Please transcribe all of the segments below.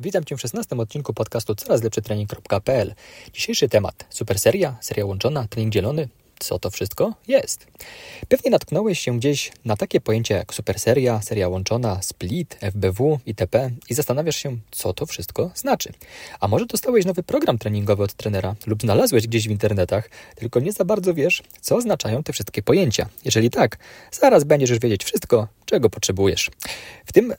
Witam Cię w 16 odcinku podcastu coraz lepszy trening.pl. Dzisiejszy temat: super seria, seria łączona, trening dzielony. Co to wszystko jest? Pewnie natknąłeś się gdzieś na takie pojęcia jak super seria, seria łączona, split, FBW, itp. i zastanawiasz się, co to wszystko znaczy. A może dostałeś nowy program treningowy od trenera lub znalazłeś gdzieś w internetach, tylko nie za bardzo wiesz, co oznaczają te wszystkie pojęcia. Jeżeli tak, zaraz będziesz już wiedzieć wszystko, czego potrzebujesz. W tym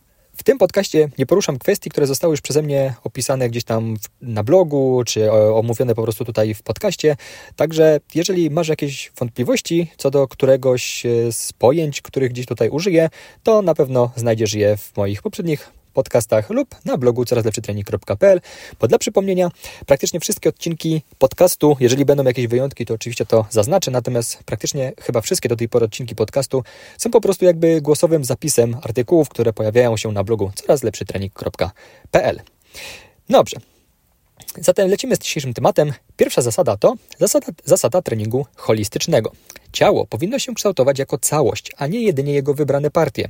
tym podcaście nie poruszam kwestii, które zostały już przeze mnie opisane gdzieś tam na blogu, czy omówione po prostu tutaj w podcaście. Także jeżeli masz jakieś wątpliwości co do któregoś e, z pojęć, których gdzieś tutaj użyję, to na pewno znajdziesz je w moich poprzednich podcastach lub na blogu corazlepszytrening.pl. Bo dla przypomnienia, praktycznie wszystkie odcinki podcastu, jeżeli będą jakieś wyjątki, to oczywiście to zaznaczę, natomiast praktycznie chyba wszystkie do tej pory odcinki podcastu są po prostu jakby głosowym zapisem artykułów, które pojawiają się na blogu corazlepszytrening.pl. Dobrze, Zatem lecimy z dzisiejszym tematem. Pierwsza zasada to zasada, zasada treningu holistycznego. Ciało powinno się kształtować jako całość, a nie jedynie jego wybrane partie.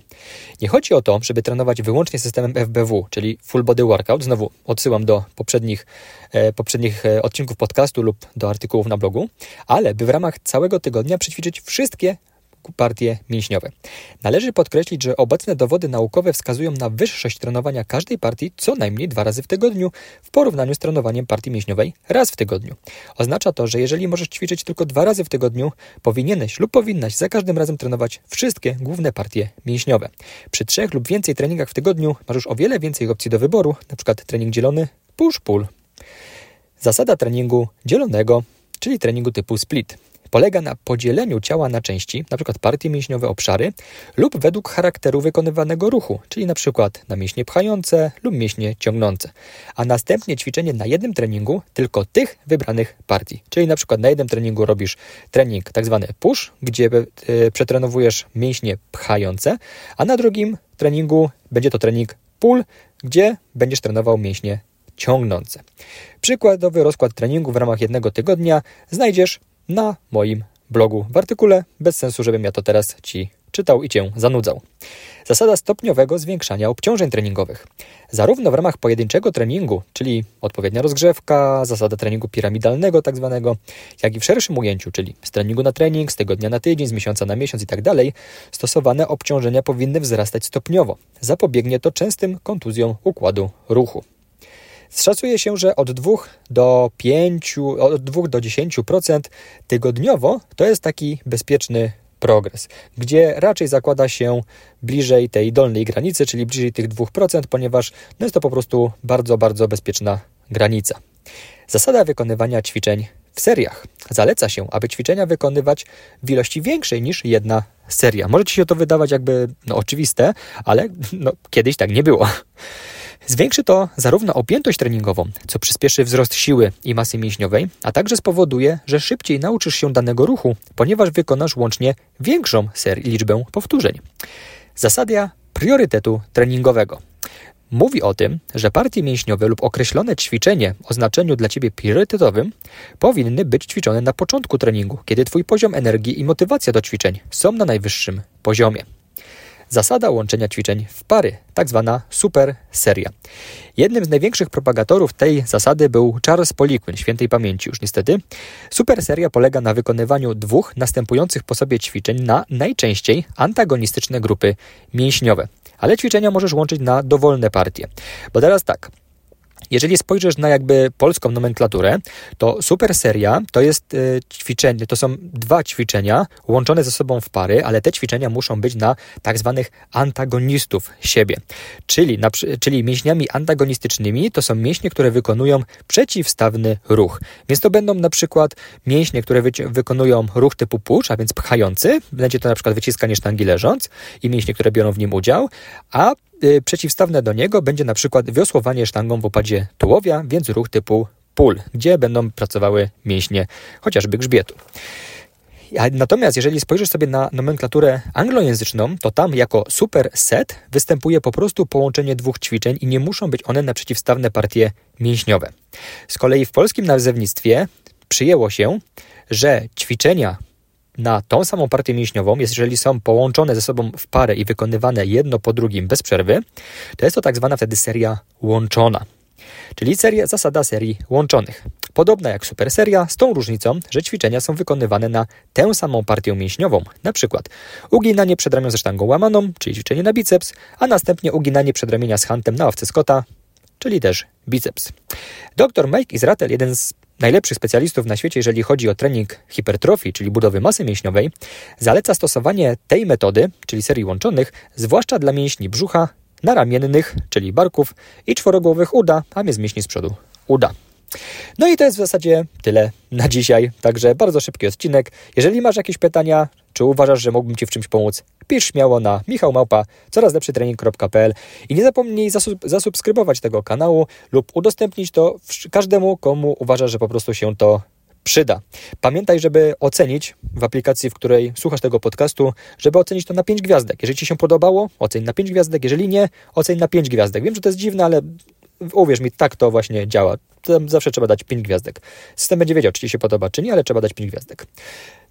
Nie chodzi o to, żeby trenować wyłącznie systemem FBW, czyli Full Body Workout. Znowu odsyłam do poprzednich, e, poprzednich e, odcinków podcastu lub do artykułów na blogu, ale by w ramach całego tygodnia przećwiczyć wszystkie partie mięśniowe. Należy podkreślić, że obecne dowody naukowe wskazują na wyższość trenowania każdej partii co najmniej dwa razy w tygodniu w porównaniu z trenowaniem partii mięśniowej raz w tygodniu. Oznacza to, że jeżeli możesz ćwiczyć tylko dwa razy w tygodniu, powinieneś lub powinnaś za każdym razem trenować wszystkie główne partie mięśniowe. Przy trzech lub więcej treningach w tygodniu masz już o wiele więcej opcji do wyboru, np. trening dzielony, push-pull. Zasada treningu dzielonego, czyli treningu typu split polega na podzieleniu ciała na części, np. partie mięśniowe, obszary, lub według charakteru wykonywanego ruchu, czyli np. na mięśnie pchające lub mięśnie ciągnące, a następnie ćwiczenie na jednym treningu tylko tych wybranych partii. Czyli np. na jednym treningu robisz trening tzw. Tak push, gdzie e, przetrenowujesz mięśnie pchające, a na drugim treningu będzie to trening pull, gdzie będziesz trenował mięśnie ciągnące. Przykładowy rozkład treningu w ramach jednego tygodnia znajdziesz na moim blogu w artykule. Bez sensu, żebym ja to teraz Ci czytał i Cię zanudzał. Zasada stopniowego zwiększania obciążeń treningowych. Zarówno w ramach pojedynczego treningu, czyli odpowiednia rozgrzewka, zasada treningu piramidalnego tak zwanego, jak i w szerszym ujęciu, czyli z treningu na trening, z tygodnia na tydzień, z miesiąca na miesiąc i tak stosowane obciążenia powinny wzrastać stopniowo. Zapobiegnie to częstym kontuzjom układu ruchu. Szacuje się, że od 2 do 5, od 2 do 10% tygodniowo to jest taki bezpieczny progres, gdzie raczej zakłada się bliżej tej dolnej granicy, czyli bliżej tych 2%, ponieważ no jest to po prostu bardzo, bardzo bezpieczna granica. Zasada wykonywania ćwiczeń w seriach. Zaleca się, aby ćwiczenia wykonywać w ilości większej niż jedna seria. Może Ci się to wydawać jakby no, oczywiste, ale no, kiedyś tak nie było. Zwiększy to zarówno objętość treningową, co przyspieszy wzrost siły i masy mięśniowej, a także spowoduje, że szybciej nauczysz się danego ruchu, ponieważ wykonasz łącznie większą ser liczbę powtórzeń. Zasada priorytetu treningowego. Mówi o tym, że partie mięśniowe lub określone ćwiczenie o znaczeniu dla Ciebie priorytetowym powinny być ćwiczone na początku treningu, kiedy Twój poziom energii i motywacja do ćwiczeń są na najwyższym poziomie. Zasada łączenia ćwiczeń w pary, tak zwana super seria. Jednym z największych propagatorów tej zasady był Charles Poliquin, świętej pamięci już niestety. Super seria polega na wykonywaniu dwóch następujących po sobie ćwiczeń na najczęściej antagonistyczne grupy mięśniowe. Ale ćwiczenia możesz łączyć na dowolne partie. Bo teraz tak, jeżeli spojrzysz na jakby polską nomenklaturę, to super seria to jest e, ćwiczenie, to są dwa ćwiczenia łączone ze sobą w pary, ale te ćwiczenia muszą być na tak zwanych antagonistów siebie. Czyli, na, czyli mięśniami antagonistycznymi to są mięśnie, które wykonują przeciwstawny ruch. Więc to będą na przykład mięśnie, które wy, wykonują ruch typu push, a więc pchający. Będzie to na przykład wyciskanie sztangi leżąc i mięśnie, które biorą w nim udział, a przeciwstawne do niego będzie na przykład wiosłowanie sztangą w opadzie tułowia, więc ruch typu pull, gdzie będą pracowały mięśnie chociażby grzbietu. Natomiast jeżeli spojrzysz sobie na nomenklaturę anglojęzyczną, to tam jako superset występuje po prostu połączenie dwóch ćwiczeń i nie muszą być one na przeciwstawne partie mięśniowe. Z kolei w polskim nazewnictwie przyjęło się, że ćwiczenia na tą samą partię mięśniową, jeżeli są połączone ze sobą w parę i wykonywane jedno po drugim bez przerwy, to jest to tak zwana wtedy seria łączona. czyli seria, zasada serii łączonych. Podobna jak super seria, z tą różnicą, że ćwiczenia są wykonywane na tę samą partię mięśniową, na przykład uginanie przedramion ze sztangą łamaną, czyli ćwiczenie na biceps, a następnie uginanie przedramienia z hantem na ławce Scotta, czyli też biceps. Dr Mike Israel, jeden z najlepszych specjalistów na świecie, jeżeli chodzi o trening hipertrofii, czyli budowy masy mięśniowej, zaleca stosowanie tej metody, czyli serii łączonych, zwłaszcza dla mięśni brzucha, naramiennych, czyli barków i czworogłowych uda, a mnie z mięśni z przodu uda. No i to jest w zasadzie tyle na dzisiaj. Także bardzo szybki odcinek. Jeżeli masz jakieś pytania, czy uważasz, że mógłbym Ci w czymś pomóc, pisz śmiało na michałmałpa coraz lepszy trening.pl i nie zapomnij zasub zasubskrybować tego kanału lub udostępnić to każdemu, komu uważasz, że po prostu się to przyda. Pamiętaj, żeby ocenić w aplikacji, w której słuchasz tego podcastu, żeby ocenić to na 5 gwiazdek. Jeżeli Ci się podobało, oceń na 5 gwiazdek. Jeżeli nie, oceń na 5 gwiazdek. Wiem, że to jest dziwne, ale uwierz mi, tak to właśnie działa. Tam zawsze trzeba dać 5 gwiazdek. System będzie wiedział, czy Ci się podoba, czy nie, ale trzeba dać 5 gwiazdek.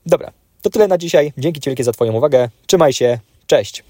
Dobra, to tyle na dzisiaj. Dzięki Ci wielkie za Twoją uwagę. Trzymaj się. Cześć.